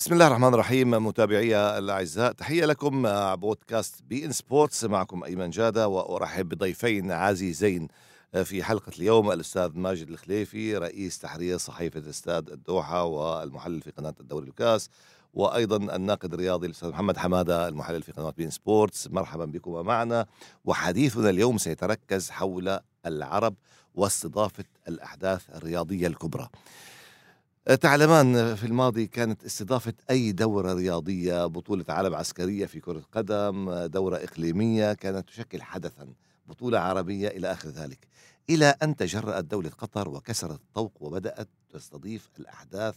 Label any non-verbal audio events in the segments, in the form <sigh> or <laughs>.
بسم الله الرحمن الرحيم متابعي الأعزاء تحية لكم مع بودكاست beIN Sports معكم أيمن جادة وأرحب بضيفين عزيزين في حلقة اليوم الأستاذ ماجد الخليفي رئيس تحرير صحيفة استاد الدوحة والمحلل في قناة الدوري والكاس وأيضا الناقد الرياضي الأستاذ محمد حمادة المحلل في قناة beIN Sports مرحبا بكم معنا وحديثنا اليوم سيتركز حول العرب واستضافة الأحداث الرياضية الكبرى. تعلمان في الماضي كانت استضافة أي دورة رياضية بطولة عالم عسكرية في كرة قدم دورة إقليمية كانت تشكل حدثا بطولة عربية إلى آخر ذلك. إلى أن تجرأت دولة قطر وكسرت الطوق وبدأت تستضيف الأحداث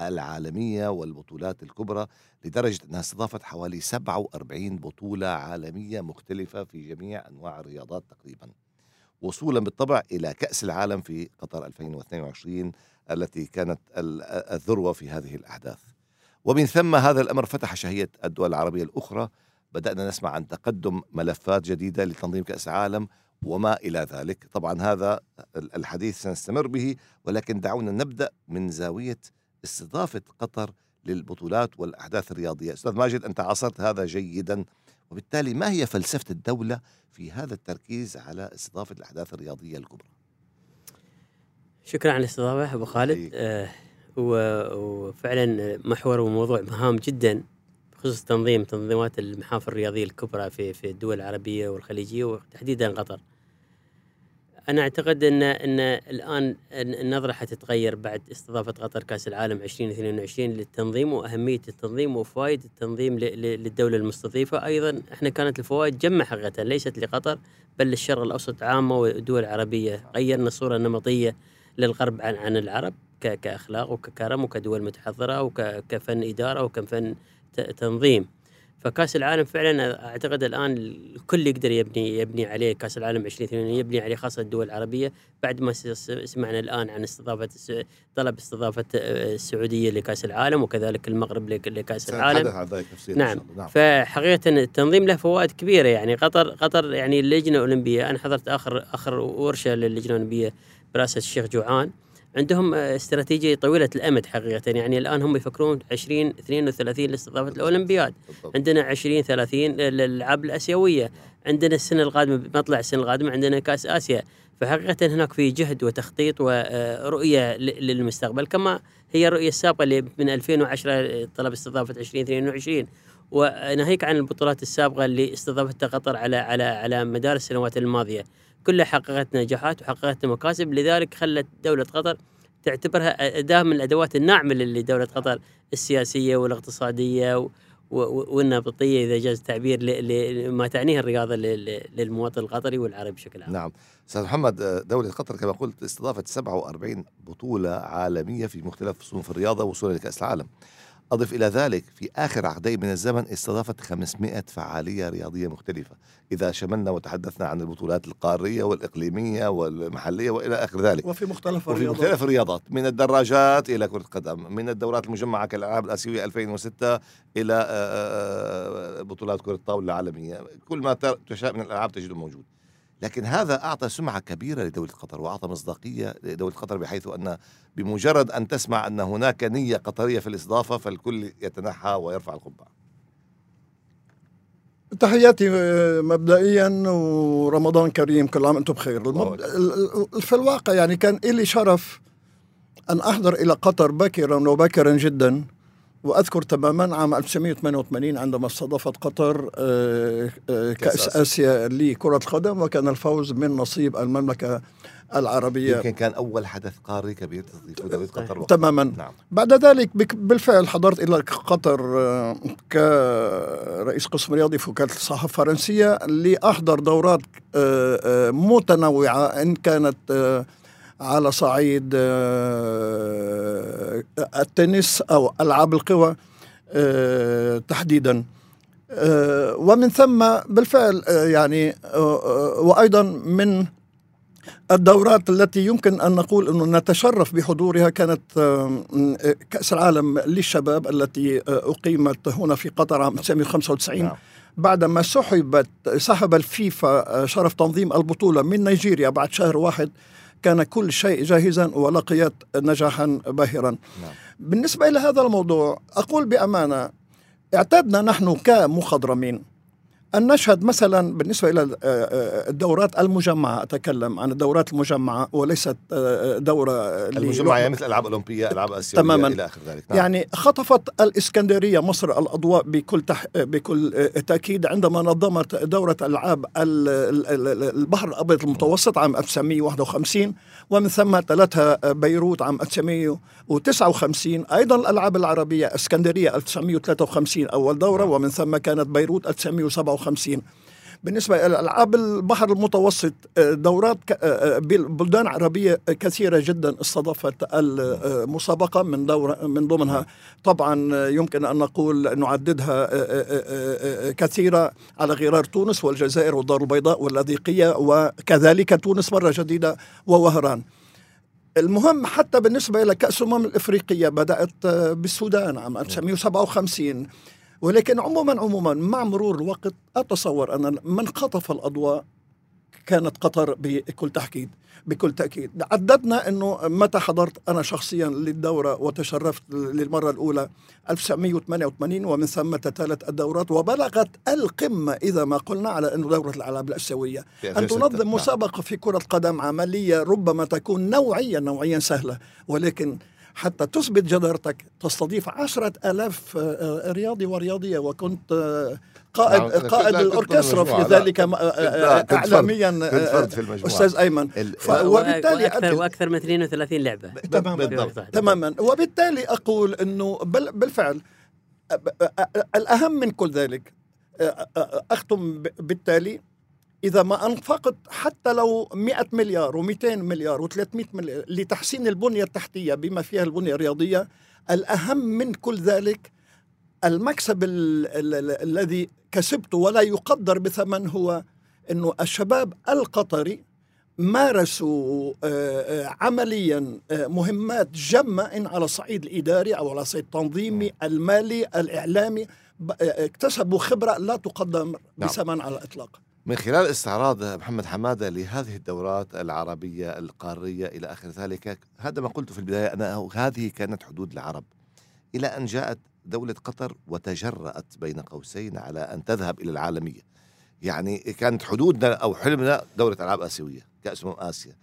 العالمية والبطولات الكبرى لدرجة أنها استضافت حوالي 47 بطولة عالمية مختلفة في جميع أنواع الرياضات تقريبا. وصولا بالطبع إلى كأس العالم في قطر 2022 التي كانت الذروة في هذه الأحداث. ومن ثم هذا الأمر فتح شهية الدول العربية الأخرى. بدأنا نسمع عن تقدم ملفات جديدة لتنظيم كأس العالم وما إلى ذلك. طبعا هذا الحديث سنستمر به ولكن دعونا نبدأ من زاوية استضافة قطر للبطولات والأحداث الرياضية. أستاذ ماجد أنت عاصرت هذا جيدا وبالتالي ما هي فلسفة الدولة في هذا التركيز على استضافة الأحداث الرياضية الكبرى؟ شكرا على الاستضافة أبو خالد. آه وفعلا محور وموضوع مهام جدا بخصوص تنظيم تنظيمات المحافل الرياضية الكبرى في في الدول العربية والخليجية وتحديدا قطر. أنا أعتقد ان إن الآن النظرة حتتغير بعد استضافة قطر كأس العالم 2022 للتنظيم وأهمية التنظيم وفوائد التنظيم للدولة المستضيفة. أيضا إحنا كانت الفوائد جمع حقيقه ليست لقطر بل للشرق الأوسط عامة والدول العربية. غيرنا الصورة النمطيه للغرب عن عن العرب كأخلاق وككرم وكدول متحضرة وكفن إدارة وكفن تنظيم. فكأس العالم فعلا أعتقد الآن الكل يقدر يبني يبني عليه كأس العالم 2022 يبني عليه خاصة الدول العربية بعد ما سمعنا الآن عن استضافة طلب استضافة آه، السعودية لكأس العالم وكذلك المغرب لكأس العالم. نعم. نعم. فحقيقة التنظيم له فوائد كبيرة يعني. قطر قطر يعني اللجنة الأولمبية. أنا حضرت اخر آخر ورشة للجنة الأولمبية. براسة الشيخ جوعان عندهم استراتيجية طويلة الأمد حقيقة. يعني الآن هم يفكرون 20 32 لاستضافة الأولمبياد. عندنا 20 30 للألعاب الأسيوية. عندنا السنة القادمة مطلع السنة القادمة عندنا كأس آسيا. فحقيقة هناك في جهد وتخطيط ورؤيه للمستقبل كما هي الرؤية السابقة اللي من 2010 طلب استضافة 2022 وناهيك عن البطولات السابقة اللي استضافتها قطر على على على مدار السنوات الماضية. كلها حققت نجاحات وحققت مكاسب لذلك خلت دولة قطر تعتبرها أداة من الأدوات الناعمة لدولة قطر السياسية والاقتصادية والنبطية إذا جاز التعبير لما تعنيه الرياضة للمواطن القطري والعربي بشكل عام. نعم. أستاذ محمد دولة قطر كما قلت استضافت 47 بطولة عالمية في مختلف صنوف الرياضة وصولا لكأس العالم. أضف إلى ذلك في آخر عقدين من الزمن استضافت 500 فعالية رياضية مختلفة. إذا شملنا وتحدثنا عن البطولات القارية والإقليمية والمحلية وإلى آخر ذلك. وفي مختلف وفي الرياضات. مختلف الرياضات. من الدراجات إلى كرة القدم من الدورات المجمعة كالألعاب الآسيوية 2006 إلى آه، آه، آه، بطولات كرة الطاولة العالمية. كل ما تشاء من الألعاب تجده موجود. لكن هذا أعطى سمعة كبيرة لدولة قطر وأعطى مصداقية لدولة قطر بحيث أن بمجرد أن تسمع أن هناك نية قطرية في الاستضافة فالكل يتنحى ويرفع القبعة. تحياتي آه، مبدئيا ورمضان كريم كل عام أنتم بخير. المب... في الواقع يعني كان لي شرف أن أحضر إلى قطر بكرا وبكرا جدا. وأذكر تماما عام 1988 عندما استضافت قطر آه، آه، كأس آسيا لكرة القدم وكان الفوز من نصيب المملكة العربية يمكن كان أول حدث قاري كبير تستضيفه دوله قطر وقت. تماما نعم. بعد ذلك بالفعل حضرت إلى قطر آه، كرئيس قسم رياضي في وكاله الصحافه الفرنسيه لأحضر دورات متنوعة إن كانت على صعيد آه، التنس أو ألعاب القوى آه، تحديدا آه، ومن ثم بالفعل يعني وأيضا من الدورات التي يمكن أن نقول إنه نتشرف بحضورها كانت كأس العالم للشباب التي أقيمت هنا في قطر عام 1995 نعم. بعدما سحبت سحب الفيفا شرف تنظيم البطولة من نيجيريا بعد شهر واحد كان كل شيء جاهزا ولقيت نجاحا باهرا نعم. بالنسبة إلى هذا الموضوع أقول بأمانة اعتدنا نحن كمخضرمين أن نشهد مثلا بالنسبة إلى آه، آه، الدورات المجمعة أتكلم عن الدورات المجمعة وليست آه، دورة المجمعة يعني مثل ألعاب أولمبية ألعاب آسيوية تماما. إلى آخر ذلك. نعم. يعني خطفت الإسكندرية مصر الأضواء بكل تح... بكل تأكيد عندما نظمت دورة ألعاب ال- ال- ال- البحر الأبيض المتوسط عام 1951 ومن ثم تلتها بيروت عام 1959 أيضا الألعاب العربية إسكندرية 1953 أول دورة نعم. ومن ثم كانت بيروت 1957 بالنسبة إلى ألعاب البحر المتوسط آه، دورات آه، آه، بلدان عربية كثيرة جدا استضافت المسابقة من دورة من ضمنها طبعا يمكن أن نقول نعددها كثيرة على غرار تونس والجزائر والدار البيضاء واللاذقية وكذلك تونس مرة جديدة ووهران. المهم حتى بالنسبة إلى كأس الأمم الإفريقية بدأت بالسودان عام 1957 ولكن عموما عموما مع مرور الوقت أتصور أن من خطف الأضواء كانت قطر بكل تأكيد بكل تأكيد عددنا أنه متى حضرت أنا شخصيا للدورة وتشرفت للمرة الأولى 1988 ومن ثم تتالت الدورات وبلغت القمة إذا ما قلنا على أنه دورة الألعاب الآسيوية أن 2006. تنظم نعم. مسابقة في كرة قدم عملية ربما تكون نوعيا نوعيا سهلة ولكن حتى تثبت جدارتك. تستضيف عشرة ألاف آه، رياضي ورياضية. وكنت آه، قائد نعم، قائد لا، كنت الأوركسترا بالمجموعة، في ذلك آه، ال- ف- ال- وبالتالي وأكثر وأكثر من 32 لعبة. تماما. تماما. وبالتالي أقول أنه بل بالفعل الأهم من كل ذلك ب- بالتالي إذا ما أنفقت حتى لو 100 مليار و200 مليار و300 مليار لتحسين البنية التحتية بما فيها البنية الرياضية الأهم من كل ذلك المكسب ال- ال- ال- الذي كسبته ولا يقدر بثمن هو أنه الشباب القطري مارسوا آه، آه، عمليا آه، مهمات جمة إن على الصعيد الإداري أو على الصعيد التنظيمي المالي الإعلامي اكتسبوا خبرة لا تقدم نعم. بثمن على الإطلاق من خلال استعراض محمد حمادة لهذه الدورات العربية القارية إلى آخر ذلك هذا ما قلت في البداية أنا هذه كانت حدود العرب. إلى أن جاءت دولة قطر وتجرأت بين قوسين على أن تذهب إلى العالمية. يعني كانت حدودنا أو حلمنا دولة العاب آسيوية كأس أمم آسيا.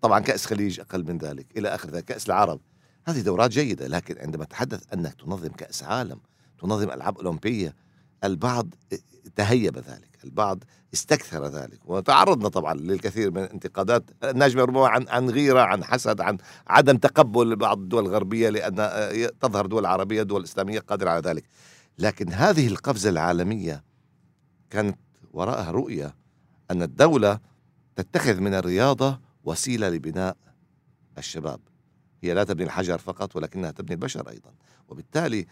طبعا كأس خليج أقل من ذلك. إلى آخر ذلك كأس العرب. هذه دورات جيدة لكن عندما تحدث انك تنظم كأس عالم تنظم ألعاب أولمبية البعض تهيب ذلك البعض استكثر ذلك وتعرضنا طبعا للكثير من الانتقادات ناجمه ربما عن عن غيرة عن حسد عن عدم تقبل بعض الدول الغربية لأن تظهر دول عربية دول إسلامية قادرة على ذلك. لكن هذه القفزة العالمية كانت وراءها رؤية أن الدولة تتخذ من الرياضة وسيلة لبناء الشباب. هي لا تبني الحجر فقط ولكنها تبني البشر أيضا. وبالتالي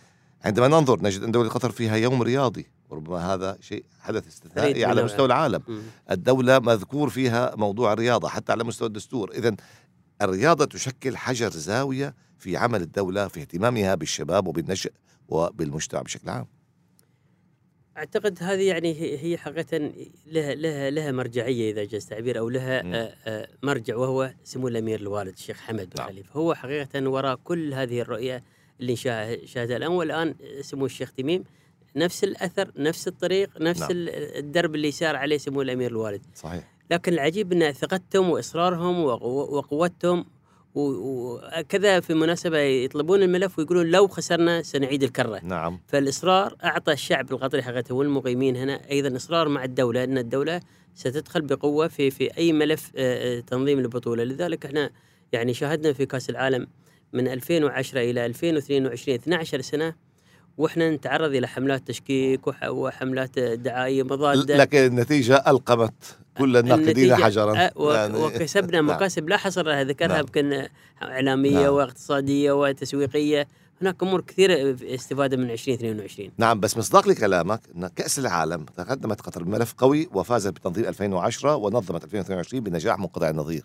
عندما ننظر نجد أن دولة قطر فيها يوم رياضي وربما هذا شيء حدث استثنائي على. مستوى العالم مم. الدولة مذكور فيها موضوع الرياضة حتى على مستوى الدستور إذا الرياضة تشكل حجر زاوية في عمل الدولة في اهتمامها بالشباب وبالنشء وبالمجتمع بشكل عام أعتقد هذه يعني هي حقيقة لها لها لها مرجعية إذا جاز التعبير أو لها مم. آه، آه، مرجع وهو سمو الأمير الوالد الشيخ حمد بن نعم. خليفة هو حقيقة وراء كل هذه الرؤية اللي شاه- شاهدها الان والان سمو الشيخ تميم نفس الأثر نفس الطريق نفس نعم. ال- الدرب اللي سار عليه سمو الأمير الوالد. صحيح. لكن العجيب ان ثقتهم وإصرارهم وقو- وقوتهم وكذا في مناسبة يطلبون الملف ويقولون لو خسرنا سنعيد الكرة. نعم. فالإصرار أعطى الشعب القطري حقيقه والمقيمين هنا أيضا إصرار مع الدولة إن الدولة ستدخل بقوة في في أي ملف آه، آه، تنظيم البطوله لذلك إحنا يعني شاهدنا في كأس العالم من 2010 إلى 2022 12 سنة وإحنا نتعرض إلى حملات تشكيك وح- وحملات دعائيه مضادة لكن النتيجة ألقمت كل الناقدين حجرا يعني- وكسبنا <laughs> نعم. مكاسب لا حصر لها ذكرها نعم. يمكن إعلامية نعم. واقتصادية وتسويقية هناك أمور كثيرة استفادة من 2022 نعم بس مصداق لكلامك إن كأس العالم تقدمت قطر بملف قوي وفازت بتنظيم 2010 ونظمت 2022 بنجاح منقطع النظير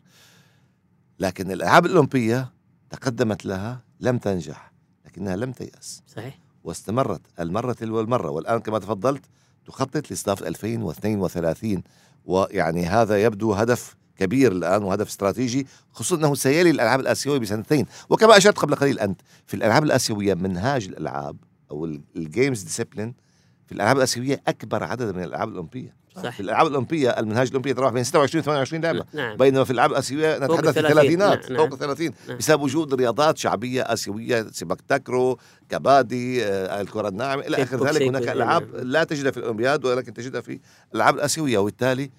لكن الألعاب الأولمبية تقدمت لها لم تنجح لكنها لم تيأس. صحيح. واستمرت المرة تلو المرة والآن كما تفضلت تخطط لاستضافة 2032 ويعني هذا يبدو هدف كبير الآن وهدف استراتيجي خصوصا أنه سيلي الألعاب الآسيوية بسنتين. وكما أشرت قبل قليل أنت في الألعاب الآسيوية منهاج الألعاب أو ال games discipline في الألعاب الآسيوية أكبر عدد من الألعاب الأولمبية. صح في الألعاب الأولمبية المنهاج الأولمبي يتراوح بين 26 و 28 لعبه نعم بينما في الألعاب الآسيوية نتحدث في الثلاثين. الثلاثينات نعم، فوق نعم. 30 نعم. بسبب وجود رياضات شعبية آسيوية سيباك تاكرو كبادي آه، الكرة الناعمة إلى آخر ذلك هناك ألعاب نعم. لا تجدها في الأولمبياد ولكن تجدها في الألعاب الآسيوية وبالتالي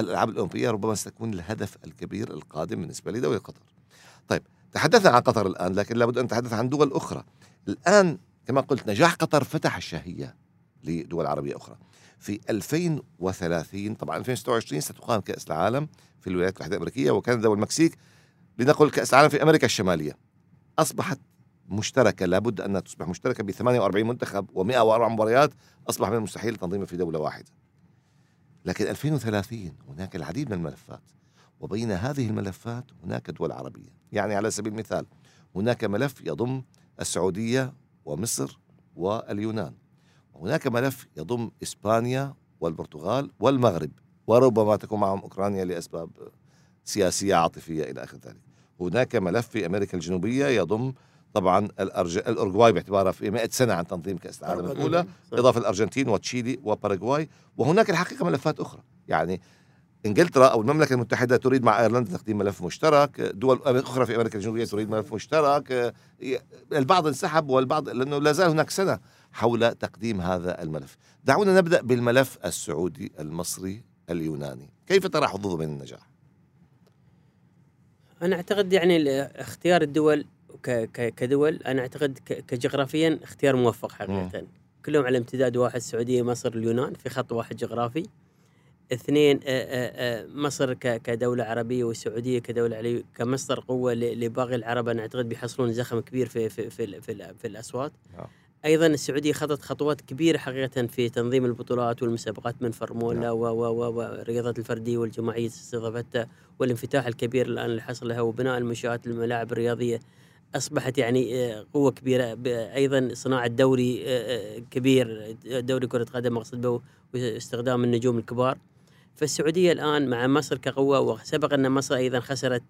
الألعاب الأولمبية ربما ستكون الهدف الكبير القادم بالنسبة لدوله قطر. طيب تحدثنا عن قطر الآن لكن لابد أن نتحدث عن دول أخرى. الآن كما قلت نجاح قطر فتح الشهية لدول عربية أخرى. في 2030 طبعا 2026 ستقام كأس العالم في الولايات المتحدة الأمريكية وكندا والمكسيك لنقل كأس العالم في أمريكا الشمالية. أصبحت مشتركة لابد أنها تصبح مشتركة ب 48 منتخب و104 مباريات أصبح من المستحيل تنظيمها في دولة واحدة. لكن 2030 هناك العديد من الملفات وبين هذه الملفات هناك دول عربية، يعني على سبيل المثال هناك ملف يضم السعودية ومصر واليونان. وهناك ملف يضم إسبانيا والبرتغال والمغرب وربما تكون معهم أوكرانيا لأسباب سياسية عاطفية إلى آخر ذلك. هناك ملف في أمريكا الجنوبية يضم طبعا الأرج... الاورجواي باعتبارها في 100 سنة عن تنظيم كأس العالم الأولى صح. إضافة الأرجنتين وتشيلي وباراغواي وهناك الحقيقة ملفات أخرى يعني إنجلترا أو المملكة المتحدة تريد مع أيرلندا تقديم ملف مشترك دول أخرى في أمريكا الجنوبية تريد ملف مشترك البعض انسحب والبعض لأنه لا زال هناك سنة حول تقديم هذا الملف. دعونا نبدأ بالملف السعودي المصري اليوناني. كيف ترى حظوظه من النجاح؟ أنا أعتقد يعني اختيار الدول كدول أنا أعتقد ك- كجغرافيا اختيار موفق حقيقه كلهم على امتداد واحد السعودية مصر اليونان في خط واحد جغرافي. اثنين آه، آه، آه، مصر ك- كدولة عربية والسعودية كدولة عربيه كمصدر قوة ل- لباقي العرب أنا أعتقد بيحصلون زخم كبير في في في, في, في الأصوات. نعم. أيضا السعودية خطت خطوات كبيرة حقيقة في تنظيم البطولات والمسابقات من فرمولا نعم. و- و- و- والرياضات الفرديه والجماعية استضافتها والانفتاح الكبير الآن اللي حصل لها وبناء المنشآت الملاعب الرياضية أصبحت يعني آه، قوة كبيرة أيضا صناعه دوري آه، آه، كبير دوري كرة قدم اقصد به واستخدام النجوم الكبار فالسعودية الآن مع مصر كقوة وسبق أن مصر أيضا خسرت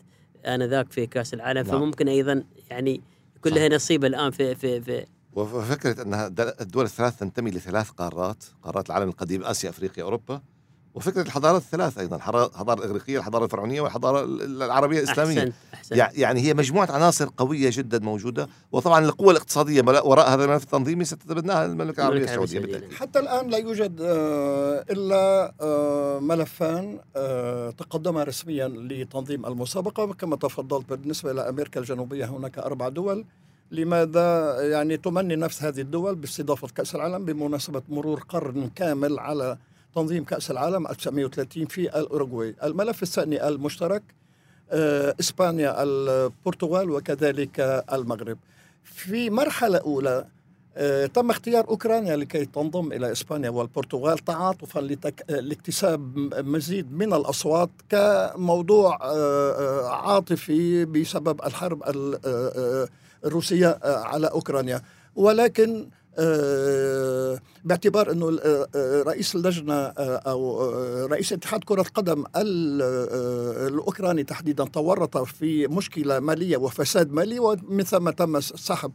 آنذاك في كأس العالم نعم. فممكن أيضا يعني يكون لها نصيب الآن في في في وفكرة أنها د- الدول الثلاث تنتمي لثلاث قارات قارات العالم القديم آسيا أفريقيا أوروبا. وفكرة الحضارات الثلاث أيضا الحضاره الحضارة الإغريقية الحضارة الفرعونية والحضارة ال- العربية الإسلامية. أحسنت أحسنت. يع- يعني هي مجموعة عناصر قوية جدا موجودة. وطبعا القوة الاقتصادية ملا- وراء هذا الملف التنظيمي ستتبناها المملكة العربية المملكة العربية السعودية السعودية. بالتأكيد. حتى الآن لا يوجد آه، إلا آه، ملفان آه، تقدما رسميا لتنظيم المسابقة. وكما تفضلت بالنسبة إلى أمريكا الجنوبية هناك أربع دول. لماذا يعني تمني نفس هذه الدول باستضافة كأس العالم بمناسبة مرور قرن كامل على تنظيم كأس العالم 1930 في الأوروغواي. الملف الثاني المشترك آه، إسبانيا البرتغال وكذلك المغرب. في مرحلة أولى آه، تم اختيار أوكرانيا لكي تنضم إلى إسبانيا والبرتغال تعاطفا لتك... آه، لاكتساب مزيد من الأصوات كموضوع عاطفي بسبب الحرب ال- الروسية آه، على أوكرانيا. ولكن آه، باعتبار إنه آه، رئيس اللجنة أو رئيس اتحاد كرة قدم ال- آه، الأوكراني تحديدا تورط في مشكلة مالية وفساد مالي ومن ثم تم سحب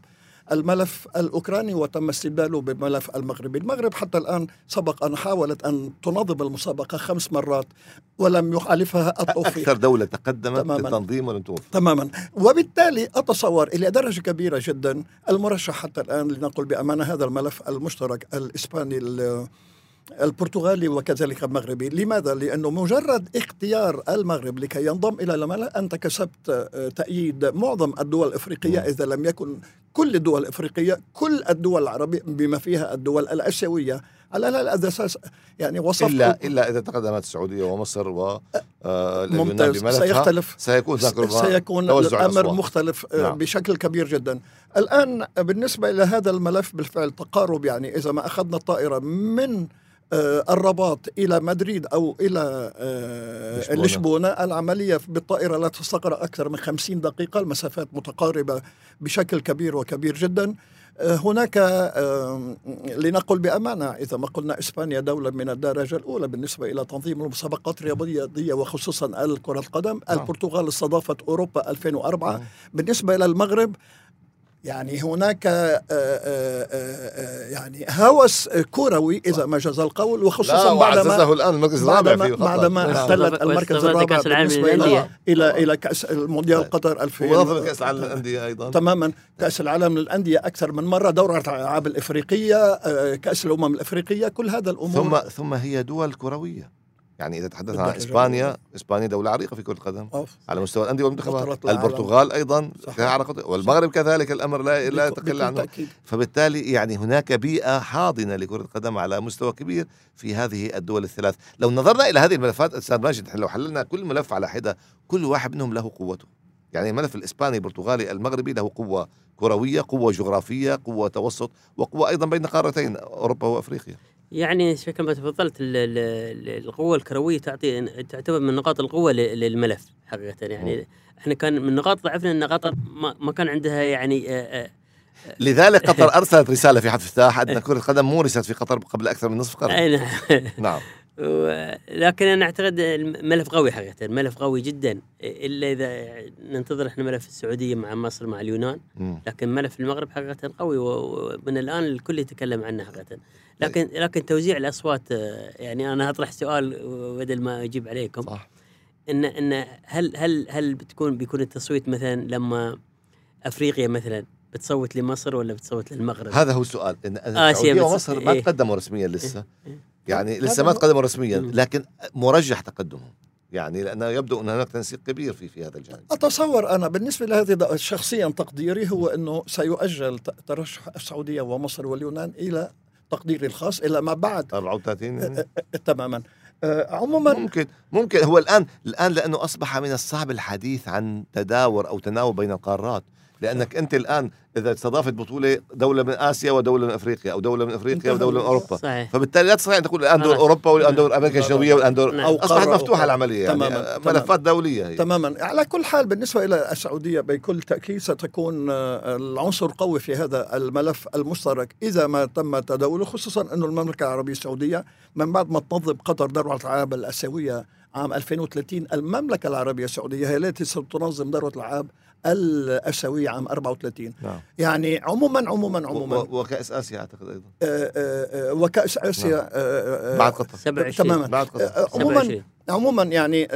الملف الأوكراني وتم استبداله بالملف المغربي، المغرب حتى الآن سبق أن حاولت أن تنظم المسابقة خمس مرات ولم يخالفها التوفيق. أكثر دولة تقدمت تماماً. للتنظيم ولم توفق. تماما. وبالتالي أتصور إلى درجة كبيرة جدا المرشح حتى الآن لنقل بأمانة هذا الملف المشترك الإسباني ال- البرتغالي وكذلك المغربي لماذا؟ لأنه مجرد اختيار المغرب لكي ينضم إلى الملأ أنت كسبت آه، تأييد معظم الدول الإفريقية مم. إذا لم يكن كل الدول الإفريقية كل الدول العربية بما فيها الدول الآسيوية على هذا الأساس يعني وصف إلا إلا إذا تقدمت السعودية ومصر و آه، ممتاز سيختلف سيكون سيكون الأمر الأصوات. مختلف آه، نعم. بشكل كبير جدا الآن بالنسبة إلى هذا الملف بالفعل تقارب يعني إذا ما أخذنا الطائرة من الرباط إلى مدريد أو إلى آه، لشبونة. لشبونة العملية بالطائرة لا تستغرق أكثر من 50 دقيقة المسافات متقاربة بشكل كبير وكبير جدا آه، هناك آه، لنقل بأمانة إذا ما قلنا إسبانيا دولة من الدرجة الأولى بالنسبة إلى تنظيم المسابقات الرياضية وخصوصا كره القدم، نعم. البرتغال استضافت أوروبا 2004 نعم. بالنسبة إلى المغرب يعني هناك آه، آه، آه، يعني هوس كروي إذا ما جاز القول وخصوصا بعدما وعززه الآن المركز الرابع بعدما في قطر بعدما. احتلت المركز الرابع كأس العالم بالنسبة إلى للأندية. إلى إلى كأس المونديال طيب. قطر 2000 ونظم كأس العالم للأندية أيضا تماما كأس العالم للأندية أكثر من مرة دورة الألعاب الإفريقية كأس الأمم الإفريقية كل هذا الأمور ثم ثم هي دول كروية يعني إذا تحدثنا عن إسبانيا. إسبانيا دولة عريقة في كرة القدم أوف. على مستوى الأندية والمنتخبات. البرتغال أيضا علاقة والمغرب كذلك الأمر لا لا يتقل بكل عنه. فبالتالي يعني هناك بيئة حاضنة لكرة القدم على مستوى كبير في هذه الدول الثلاث لو نظرنا إلى هذه الملفات أستاذ ماجد لو حللنا كل ملف على حدة كل واحد منهم له قوته يعني الملف الإسباني البرتغالي المغربي له قوة كروية قوة جغرافية قوة توسط وقوة أيضا بين قارتين أوروبا وأفريقيا يعني شكل ما تفضلت ال- ال- القوة الكروية تعطي تعتبر من نقاط القوة ل- للملف حقيقة يعني. إحنا كان من نقاط ضعفنا إن قطر ما, كان عندها يعني آه، آه، لذلك قطر <laughs> أرسلت رسالة في حد افتتاح أن كره القدم مورست في قطر قبل أكثر من نصف قرن. أي نعم. <laughs> لكن أنا أعتقد الملف قوي حقيقة الملف قوي جدا إلا إذا ننتظر إحنا ملف السعودية مع مصر مع اليونان. لكن ملف المغرب حقيقة قوي ومن الآن الكل يتكلم عنه حقيقة لكن لكن توزيع الأصوات آه، يعني أنا أطرح سؤال بدل ما أجيب عليكم صح ان إن هل هل هل بتكون بيكون التصويت مثلا لما أفريقيا مثلا بتصوت لمصر ولا بتصوت للمغرب؟ هذا هو السؤال ان السعودية بس- ومصر ما إيه. تقدموا رسميا لسه إيه. يعني لسه ما تقدموا رسميا. لكن مرجح تقدمهم. يعني لأنه يبدو أن هناك تنسيق كبير في في هذا الجانب. أتصور أنا بالنسبة لهذه شخصيا تقديري هو أنه سيؤجل ترشح السعودية ومصر واليونان إلى تقديري الخاص إلى ما بعد. 34 يعني تماما. عموما ممكن ممكن. هو الان الآن لأنه أصبح من الصعب الحديث عن تداور أو تناوب بين القارات. لأنك أنت الآن إذا استضافت بطولة دولة من آسيا ودولة من أفريقيا أو دولة من أفريقيا ودولة من أوروبا صحيح فبالتالي لا تستطيع أن تقول الآن دور. أوروبا والآن دور أمريكا. الجنوبيه والآن دور نعم. أو أصبحت مفتوحة. العملية يعني تماماً، تماماً. ملفات دولية هي. تماما على كل حال بالنسبة إلى السعودية بكل تأكيد ستكون آه، العنصر القوي في هذا الملف المشترك إذا ما تم تداوله خصوصا أن المملكة العربية السعودية من بعد ما تنظم قطر دورة الألعاب الآسيوية عام 2030 المملكة العربية السعودية هي التي ستنظم دورة الألعاب الآسيوية عام 34 نعم. يعني عموما عموما عموما. وكأس آسيا أعتقد أيضا. آه، آه، آه، وكأس آسيا نعم. آه، آه، بعد قطر. 27 تماما. بعد قطر. عموما 27 عموما يعني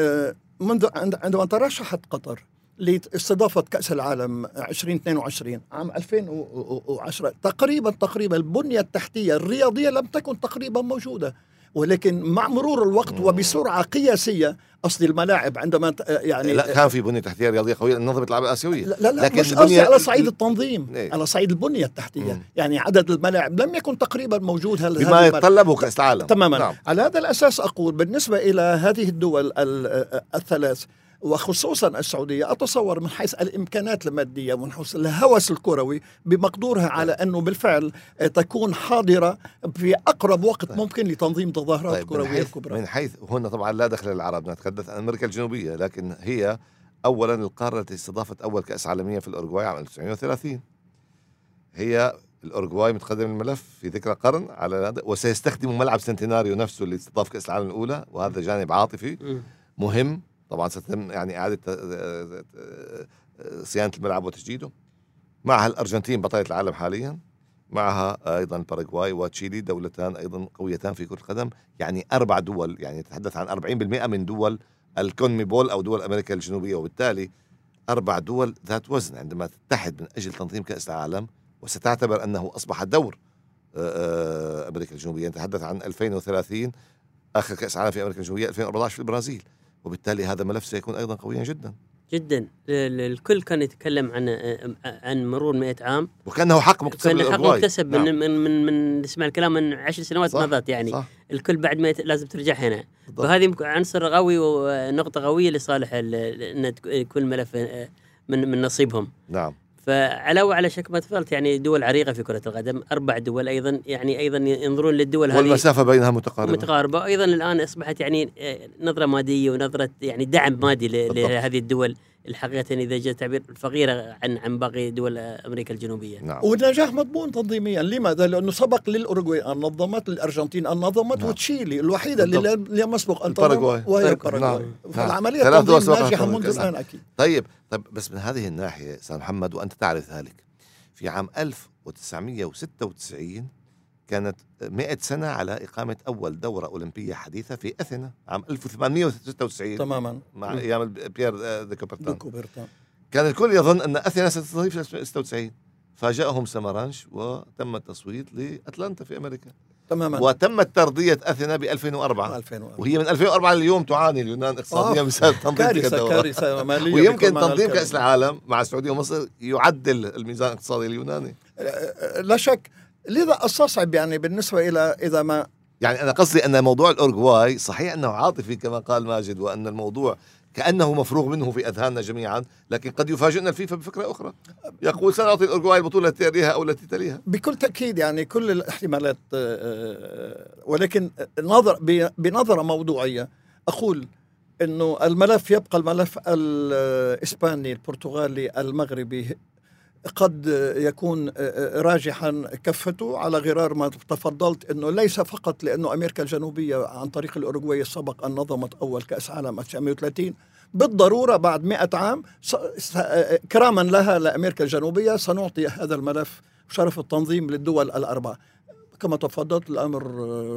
منذ عند- عندما ترشحت قطر لاستضافة كأس العالم 2022 عام 2010 تقريبا تقريبا البنية التحتية الرياضية لم تكن تقريبا موجودة. ولكن مع مرور الوقت مم. وبسرعة قياسية قصدي الملاعب عندما ت- يعني لا كان في بنية تحتية رياضية قوية نظمت الألعاب الآسيوية لا لا, لكن مش البنية- على صعيد التنظيم إيه. على صعيد البنية التحتية مم. يعني عدد الملاعب لم يكن تقريبا موجود هل بما. يتطلبه كأس العالم تماما نعم. على هذا الأساس أقول بالنسبة إلى هذه الدول ال- الثلاث وخصوصا السعودية أتصور من حيث الإمكانات المادية ومن حيث الهوس الكروي بمقدورها على أنه بالفعل تكون حاضرة في أقرب وقت طيب. ممكن لتنظيم تظاهرات طيب من كروية حيث كبرى من حيث هنا طبعا لا دخل للعرب نتحدث عن أمريكا الجنوبية لكن هي اولا القارة التي استضافت أول كأس عالمية في الاورجواي عام 1930 هي الاورجواي متقدم الملف في ذكرى قرن على وسيستخدم ملعب سنتيناريو نفسه اللي استضاف كأس العالم الأولى وهذا جانب عاطفي. مهم طبعا ستتم يعني إعادة آه، آه، صيانة الملعب وتجديده معها الأرجنتين بطلة العالم حاليا. معها أيضا باراغواي وتشيلي دولتان أيضا قويتان في كرة القدم. يعني أربع دول يعني نتحدث عن 40% من دول الكونميبول أو دول أمريكا الجنوبية. وبالتالي أربع دول ذات وزن عندما تتحد من أجل تنظيم كأس العالم. وستعتبر أنه أصبح دور آه، أمريكا الجنوبية. نتحدث عن 2030 آخر كأس عالم في أمريكا الجنوبية 2014 في البرازيل. وبالتالي هذا ملف سيكون أيضا قويا جدا. جدا. ال- ال- الكل كان يتكلم عن عن مرور 100 عام. وكأنه حق مكتسب كان حق. مكتسب نعم. من من من, من نسمع الكلام من عشر سنوات مضت يعني. صح. الكل بعد ما لازم ترجع هنا. بالضبط. وهذه عنصر قوي ونقطة قوية لصالح ال- إن يكون الملف آه، من من نصيبهم. نعم. فعلاوة على شكل ما تفضلت يعني دول عريقة في كرة القدم أربع دول أيضا يعني أيضا ينظرون للدول هذه والمسافة بينها متقاربة. متقاربة. أيضا الآن أصبحت يعني آه، نظرة مادية ونظرة يعني دعم مادي. لهذه الدول. الحقيقة إذا جاء تعبير الفقيره عن عن باقي دول أمريكا الجنوبية نعم والنجاح مضمون تنظيميا لماذا؟ لأنه سبق للأوروغواي أن نظمت الأرجنتين أن نظمت نعم. وتشيلي الوحيدة اللي بالضبط. لم لم يسبق أن الباراغواي. تنظم وهي نعم. الباراغواي نعم. سبقت ناجحة تنظيم منذ كأس الآن أكيد طيب طيب بس من هذه الناحية أستاذ محمد وأنت تعرف ذلك في عام 1996 كانت 100 سنة على إقامة أول دورة أولمبية حديثة في أثينا عام 1896 تماما. مع أيام بيير آه، دي كوبرتان. كوبرتان. كان الكل يظن أن أثينا ستستضيف 96 فاجأهم سمرانش وتم التصويت لأتلانتا في أمريكا. تماما. وتمت ترضية أثينا ب 2004 2004 وهي من 2004 لليوم تعاني اليونان اقتصاديا آه، بسبب تنظيم كارثة كارثة مالية ويمكن تنظيم. كأس العالم مع السعودية ومصر يعدل الميزان الاقتصادي اليوناني لا شك لذا استصعب يعني بالنسبة إلى إذا ما يعني أنا قصدي أن موضوع الأورجواي صحيح أنه عاطفي كما قال ماجد وأن الموضوع كأنه مفروغ منه في أذهاننا جميعا لكن قد يفاجئنا الفيفا بفكرة أخرى. يقول سنعطي الأورجواي البطولة التي تليها أو التي تليها. بكل تأكيد يعني كل الاحتمالات آه، آه، ولكن نظر ب- بنظرة موضوعية أقول أنه الملف يبقى الملف الإسباني البرتغالي المغربي قد يكون راجحا كفته على غرار ما تفضلت إنه ليس فقط لأنه أمريكا الجنوبية عن طريق الأوروغواي سبق أن نظمت أول كأس عالم 1930 بالضرورة بعد 100 عام س- كراما لها لأمريكا الجنوبية سنعطي هذا الملف شرف التنظيم للدول الأربعة. كما تفضلت الأمر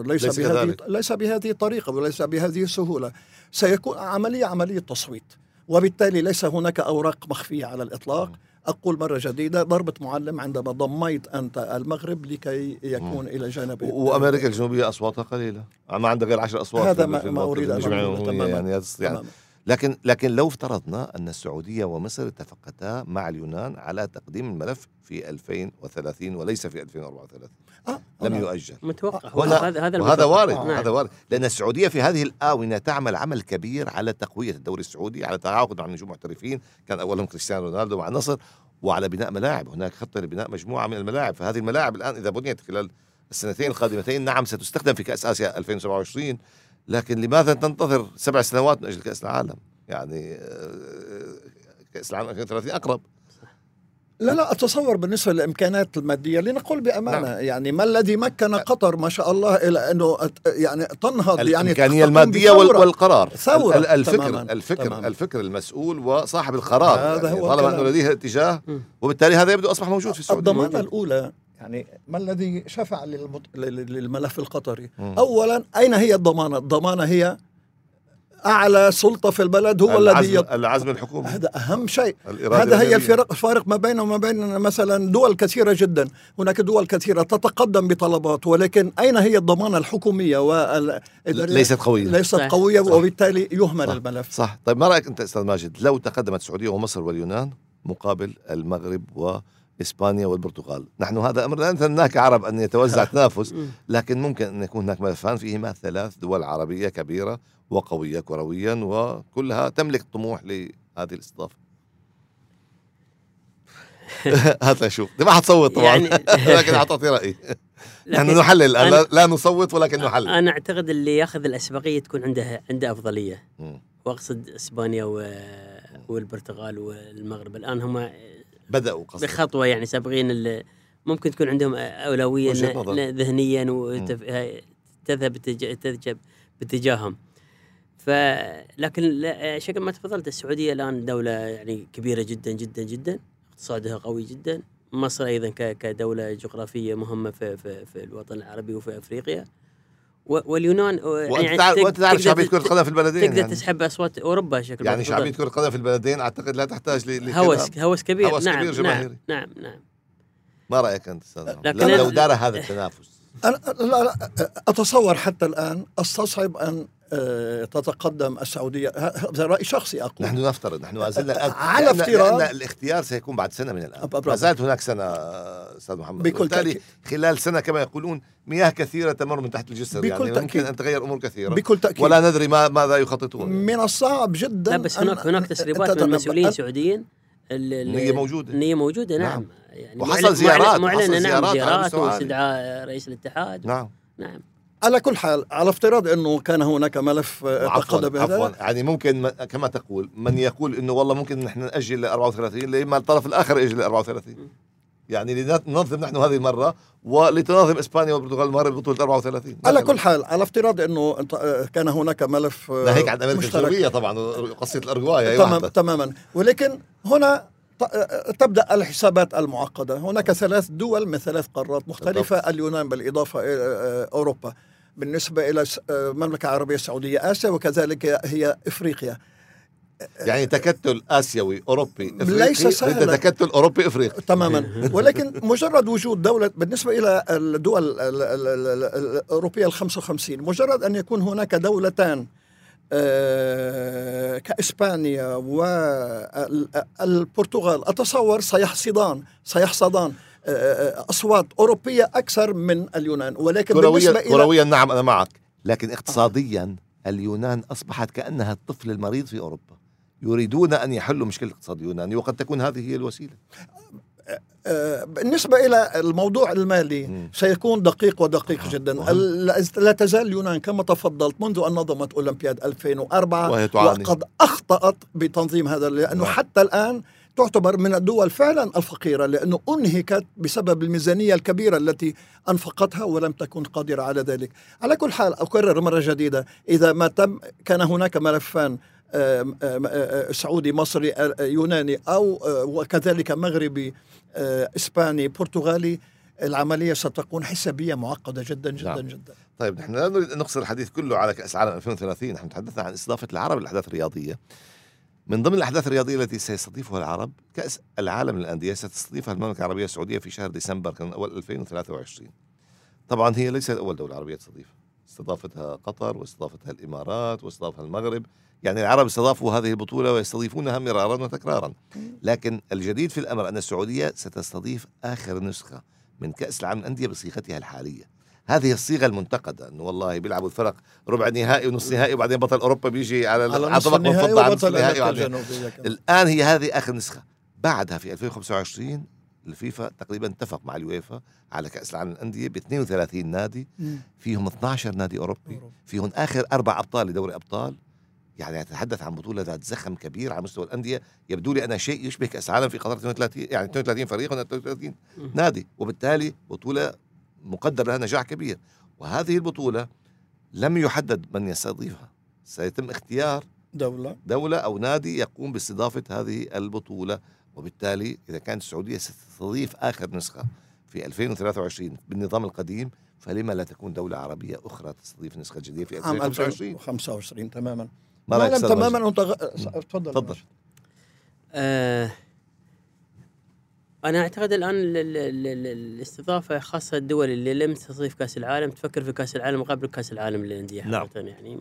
ليس, ليس بهذه كذلك. ليس بهذه الطريقة وليس بهذه السهوله سيكون عملية عملية تصويت. وبالتالي ليس هناك أوراق مخفية على الإطلاق. أقول مرة جديدة ضربة معلم عندما ضميت أنت المغرب لكي يكون إلى جانب وأمريكا الجنوبية أصواتها قليلة ما عندها غير 10 أصوات هذا ما- ما أريد أن أقوله العمومية تماماً. يعني, يعني. لكن لكن لو افترضنا أن السعودية ومصر اتفقتا مع اليونان على تقديم الملف في 2030 وليس في 2034 آه لم أنا- يؤجل. متوقع. هو وهذا هذا هذا وهذا. وارد نعم. هذا وارد. لأن السعودية في هذه الآونة تعمل عمل كبير على تقوية الدوري السعودي على تعاقد مع نجوم محترفين كان أولهم كريستيانو رونالدو مع النصر وعلى بناء ملاعب. هناك خطه لبناء مجموعة من الملاعب. فهذه الملاعب الآن إذا بنيت خلال السنتين القادمتين نعم ستستخدم في كأس آسيا 2027 لكن لماذا تنتظر سبع سنوات من أجل كأس العالم يعني آه، كأس العالم 2030 أقرب لا لا أتصور بالنسبة للإمكانات المادية لنقول بأمانة نعم. يعني ما الذي مكن قطر ما شاء الله إلى أنه يعني تنهض يعني الإمكانية المادية بثورة. والقرار ثورة. ال- الفكر تماماً. الفكر تماماً. الفكر المسؤول وصاحب القرار هذا يعني هو طالما. أنه لديه اتجاه. وبالتالي هذا يبدو أصبح موجود في السعودية الضمانة. الأولى يعني ما الذي شفع للمط... لل- للملف القطري مم. اولا أين هي الضمانة الضمانة هي أعلى سلطة في البلد هو العزم, الذي يط... العزم الحكومي هذا أهم شيء هذا هي. الفرق الفارق ما بينه وما بين مثلا دول كثيرة جدا هناك دول كثيرة تتقدم بطلبات ولكن أين هي الضمانة الحكومية وال... ليست قوية ليست صح. قوية صح. وبالتالي يهمل صح. الملف صح طيب ما رأيك أنت أستاذ ماجد لو تقدمت السعودية ومصر واليونان مقابل المغرب واسبانيا والبرتغال. نحن هذا أمر لا نتمناه كعرب أن يتوزع <laughs> تنافس. لكن ممكن أن يكون هناك ملفان فيهما ثلاث دول عربية كبيرة وقوية كرويا وكلها تملك طموح لهذه الاستضافة. <laughs> هات لنشوف دي ما حتصوت طبعا. يعني- <laughs> لكن حتعطي رأيي. نحن نحلل أنا- لا, لا نصوت ولكن نحلل. أنا أعتقد اللي ياخذ الأسبقية تكون عنده عنده أفضلية. وأقصد إسبانيا و... والبرتغال والمغرب. الآن هم بدأوا قصدي بخطوة يعني سابقين ممكن تكون عندهم. ن- ذهنيا وتذهب تذهب باتجاههم. ف لكن شكل ما تفضلت السعودية الآن دولة يعني كبيرة جدا جدا جدا. اقتصادها قوي جدا. مصر أيضا ك- كدولة جغرافية مهمة في في, في الوطن العربي وفي أفريقيا. و- واليونان وأنت تعرف تق- وأنت تعرف تقدر شعبية كرة القدم في البلدين تقدر يعني, تسحب أصوات أوروبا شكل يعني. شعبية كرة القدم في البلدين أعتقد لا تحتاج ل-. هوس هوس كبير هوس نعم كبير نعم جماهيري. نعم نعم ما رأيك أنت أستاذ لو- دار هذا التنافس أنا لا لا أتصور حتى الآن أستصعب أن تتقدم السعودية. هذا رأي شخصي أقول. نحن نفترض نحن ما زلنا <laughs> على لأن- افتراض- لأن الاختيار سيكون بعد سنة من أب- ما زالت هناك سنة آه، أستاذ محمد. بكل وبالتالي تأكيد. خلال سنة كما يقولون مياه كثيرة تمر من تحت الجسر بكل يعني ممكن تأكيد. أن تغير امور كثيرة. بكل تأكيد. ولا ندري ما ماذا يخططون. من الصعب جدا لا بس أن- هناك هناك تسريبات من. مسؤولين أن- سعوديين ال- ال- النية موجودة. النية موجودة نعم, نعم. يعني وحصل زيارات، معلنة نعم زيارات. واستدعاء رئيس الاتحاد. نعم. نعم. على كل حال على افتراض إنه كان هناك ملف آه، عفوا تقدم عفوا. بهذا يعني ممكن كما تقول من يقول إنه والله ممكن نحن نأجل ل 34 لما الطرف الآخر يجي ل 34 يعني لننظم نحن هذه المرة ولتنظم إسبانيا والبرتغال المغرب بطولة 34 على كل حال على افتراض إنه آه، كان هناك ملف آه، ناهيك عن أمريكا. الجنوبية طبعا قصة الارجواي تمام. تماما. ولكن هنا تبدأ الحسابات المعقدة. هناك ثلاث دول من ثلاث قارات مختلفة. اليونان بالإضافة إلى أوروبا. بالنسبة إلى س- آه، المملكة العربية السعودية آسيا وكذلك هي إفريقيا. يعني تكتل آسيوي أوروبي ليس افريقي سهلا. ضد تكتل أوروبي إفريقي. تماما. <laughs> ولكن مجرد وجود دولة بالنسبة إلى الدول ال- ال- ال- ال- الأوروبية ال 55 مجرد أن يكون هناك دولتان آه، كإسبانيا والبرتغال أتصور سيحصدان سيحصدان. آه، آه، أصوات أوروبية أكثر من اليونان ولكن كرويا إلى كرويا نعم أنا معك. لكن اقتصاديا اليونان أصبحت كأنها الطفل المريض في أوروبا. يريدون أن يحلوا مشكلة الاقتصاد اليوناني وقد تكون هذه هي الوسيلة. آه، بالنسبة إلى الموضوع المالي. سيكون دقيق ودقيق آه، جدا. لا تزال اليونان كما تفضلت منذ أن نظمت أولمبياد 2004 وهي تعاني. وقد أخطأت بتنظيم هذا لأنه نعم. حتى الآن تعتبر من الدول فعلا الفقيرة لأنه أنهكت بسبب الميزانية الكبيرة التي أنفقتها ولم تكن قادرة على ذلك. على كل حال أكرر مرة جديدة إذا ما تم كان هناك ملفان سعودي مصري يوناني أو وكذلك مغربي إسباني برتغالي العملية ستكون حسابية معقدة جدا جدا نعم. جدا. طيب نحن لا نريد أن نقصر الحديث كله على كاس العالم 2030 نحن تحدثنا عن استضافه العرب للأحداث الرياضية. من ضمن الأحداث الرياضية التي سيستضيفها العرب كأس العالم للأندية ستستضيفها المملكة العربية السعودية في شهر ديسمبر كان اول 2023 طبعا هي ليست أول دولة عربية تستضيف. استضافتها قطر واستضافتها الإمارات واستضافها المغرب. يعني العرب استضافوا هذه البطولة ويستضيفونها مرارا وتكرارا. لكن الجديد في الأمر أن السعودية ستستضيف آخر نسخة من كأس العالم للأندية بصيغتها الحالية. هذه الصيغة المنتقدة إنه والله بيلعبوا الفرق ربع نهائي ونص نهائي وبعدين بطل أوروبا بيجي على على طبق النهائي منفض على نصف النهائي وعلى-. الآن هي هذه آخر نسخة بعدها في 2025 الفيفا تقريبا اتفق مع اليويفا على كأس العالم للأندية ب 32 نادي. فيهم 12 نادي أوروبي. فيهم آخر أربع أبطال لدوري أبطال يعني نتحدث عن بطولة ذات زخم كبير على مستوى الأندية يبدو لي أنا شيء يشبه كأس العالم في قطر 32 يعني 32 فريق و 32 مم. نادي وبالتالي بطولة مقدر لها نجاح كبير. وهذه البطولة لم يحدد من يستضيفها. سيتم اختيار دولة. دولة أو نادي يقوم باستضافة هذه البطولة. وبالتالي إذا كانت السعودية ستستضيف آخر نسخة في 2023 بالنظام القديم فلما لا تكون دولة عربية أخرى تستضيف نسخة جديدة في عام 2025 2025 تماما. ما ما رأيك لم تماما. تفضل. تفضل آه أنا أعتقد الآن ال- ال- ال- ال- الاستضافة خاصة الدول اللي لم تستضيف كأس العالم تفكر في كأس العالم قبل كأس العالم للأندية نعم. يعني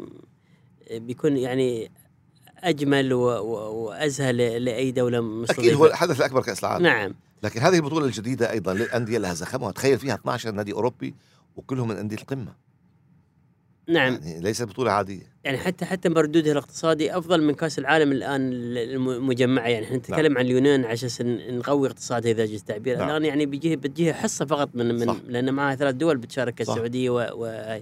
بيكون يعني أجمل و- و- وازهى ل- لأي دولة مستضيفة. أكيد هو الحدث الأكبر كأس العالم. نعم. لكن هذه البطولة الجديدة أيضا للأندية لها زخمها. تخيل فيها 12 نادي أوروبي وكلهم من أندية القمة. نعم. يعني ليست بطولة عادية. يعني حتى حتى مردودها الاقتصادي أفضل من كأس العالم الآن المجمعة. يعني إحنا نتكلم عن اليونان على أساس ن- نقوي اقتصادها إذا جاز التعبير نعم. الآن يعني بيجيه بتجيها حصة فقط من من صح. لأن معها ثلاث دول بتشارك. السعودية و, و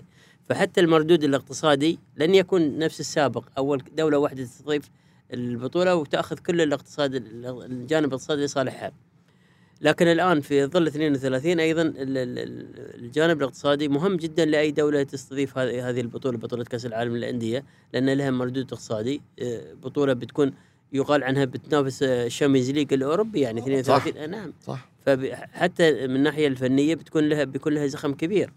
فحتى المردود الاقتصادي لن يكون نفس السابق. أول دولة واحدة تستضيف البطولة وتأخذ كل الاقتصاد الجانب الاقتصادي لصالحها. لكن الآن في ظل 32 أيضا ال- ال- ال- الجانب الاقتصادي مهم جدا لأي دولة تستضيف هذه هذه البطولة بطولة كأس العالم للأندية لأن لها مردود اقتصادي. آه، بطولة بتكون يقال عنها بتنافس آه، ال Champions League الأوروبي يعني 32 آه، نعم. صح. فحتى من الناحية الفنية بتكون لها بيكون لها زخم كبير.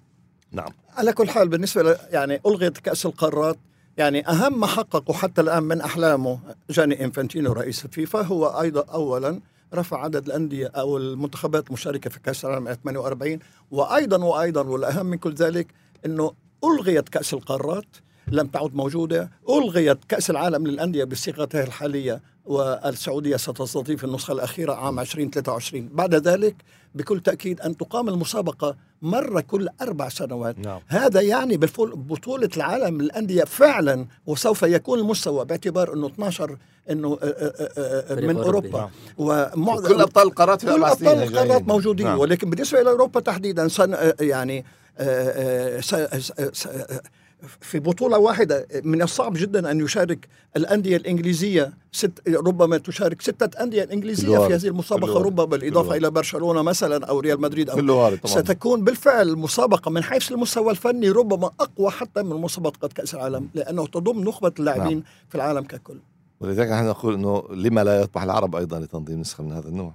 نعم. على كل حال بالنسبة ل... يعني ألغيت كأس القارات يعني أهم ما حققه حتى الآن من أحلامه جاني إنفانتينو رئيس الفيفا هو أيضا أولا رفع عدد الأندية أو المنتخبات المشاركة في كأس العالم 48 وأيضا وأيضا والأهم من كل ذلك أنه ألغيت كأس القارات لم تعد موجودة ألغيت كأس العالم للأندية بصيغتها الحالية والسعودية ستستضيف النسخة الأخيرة عام 2023 بعد ذلك بكل تأكيد أن تقام المسابقة مرة كل أربع سنوات نعم هذا يعني بالفول بطولة العالم للأندية فعلا وسوف يكون المستوى باعتبار أنه 12 أنه آه، آه، آه، من. أوروبا نعم. ومعظم كل أبطال القارات في كل سنين القارات الجايين. موجودين نعم. ولكن بالنسبة إلى أوروبا تحديدا سن يعني س- س- س- في بطولة واحدة من الصعب جدا أن يشارك الأندية الإنجليزية ست ربما تشارك ستة أندية إنجليزية في. هذه المسابقة. ربما بالإضافة. إلى برشلونة مثلا أو ريال مدريد أو طبعا ستكون بالفعل مسابقة من حيث المستوى الفني ربما أقوى حتى من مسابقة كأس العالم لأنه تضم نخبة اللاعبين في العالم ككل ولذلك نحن نقول إنه لما لا يطمح العرب أيضا لتنظيم نسخة من هذا النوع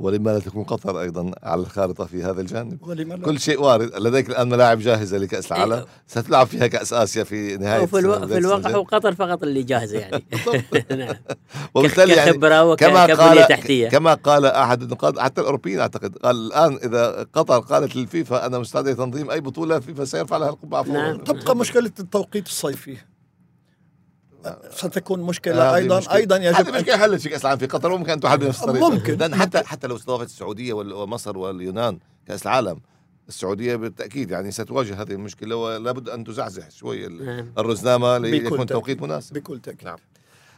ولما لا تكون قطر أيضا على الخارطة في هذا الجانب. ولما لا. كل شيء وارد. لديك الآن ملاعب جاهزة لكأس العالم. أيوة. ستلعب فيها كأس آسيا في نهاية وفي, ألو... في الواقع هو قطر فقط اللي جاهزة يعني. <laughs> <laughs> نعم. وبالتالي يعني كخبرة كما وكبنيه قال تحتية. كما قال أحد النقاد حتى الأوروبيين أعتقد قال الآن إذا قطر قالت للفيفا أنا مستعد لتنظيم أي بطولة فيفا سيرفع لها القبعة فورا نعم. تبقى مشكلة التوقيت الصيفي. ستكون مشكلة أيضا مشكلة. أيضا يجب هذه أن مشكلة حلت في كاس العالم في قطر وممكن أن تحل بنفس الطريقة ممكن. لأن حتى حتى لو استضافت السعودية وال- ومصر واليونان كأس العالم السعودية بالتأكيد يعني ستواجه هذه المشكلة ولا بد أن تزعزح شوي نعم. الرزنامة بكل ليكون. توقيت مناسب بكل تأكيد نعم.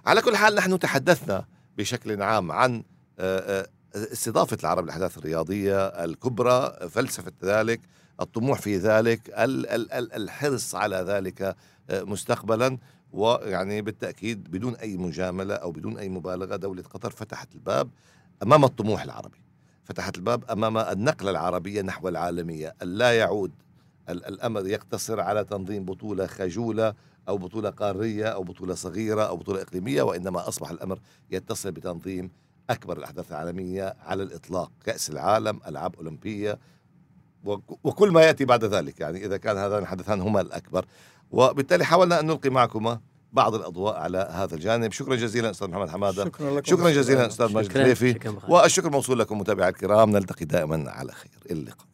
على كل حال نحن تحدثنا بشكل عام عن آه، آه، استضافة العرب الأحداث الرياضية الكبرى فلسفة ذلك الطموح في ذلك ال- ال- ال- الحرص على ذلك آه، مستقبلا ويعني بالتأكيد بدون أي مجاملة أو بدون أي مبالغة دولة قطر فتحت الباب أمام الطموح العربي. فتحت الباب أمام النقلة العربية نحو العالمية. لا يعود ال- الأمر يقتصر على تنظيم بطولة خجولة أو بطولة قارية أو بطولة صغيرة أو بطولة إقليمية وإنما أصبح الأمر يتصل بتنظيم أكبر الأحداث العالمية على الإطلاق. كأس العالم ألعاب أولمبية وك- وكل ما يأتي بعد ذلك. يعني إذا كان هذان الحدثان هما الأكبر. وبالتالي حاولنا أن نلقي معكما بعض الأضواء على هذا الجانب. شكرا جزيلا أستاذ محمد حمادة. شكرا لكم شكرا جزيلا أستاذ ماجد شكرا. الريفي. والشكر موصول لكم متابعي الكرام. نلتقي دائما على خير. إلى اللقاء.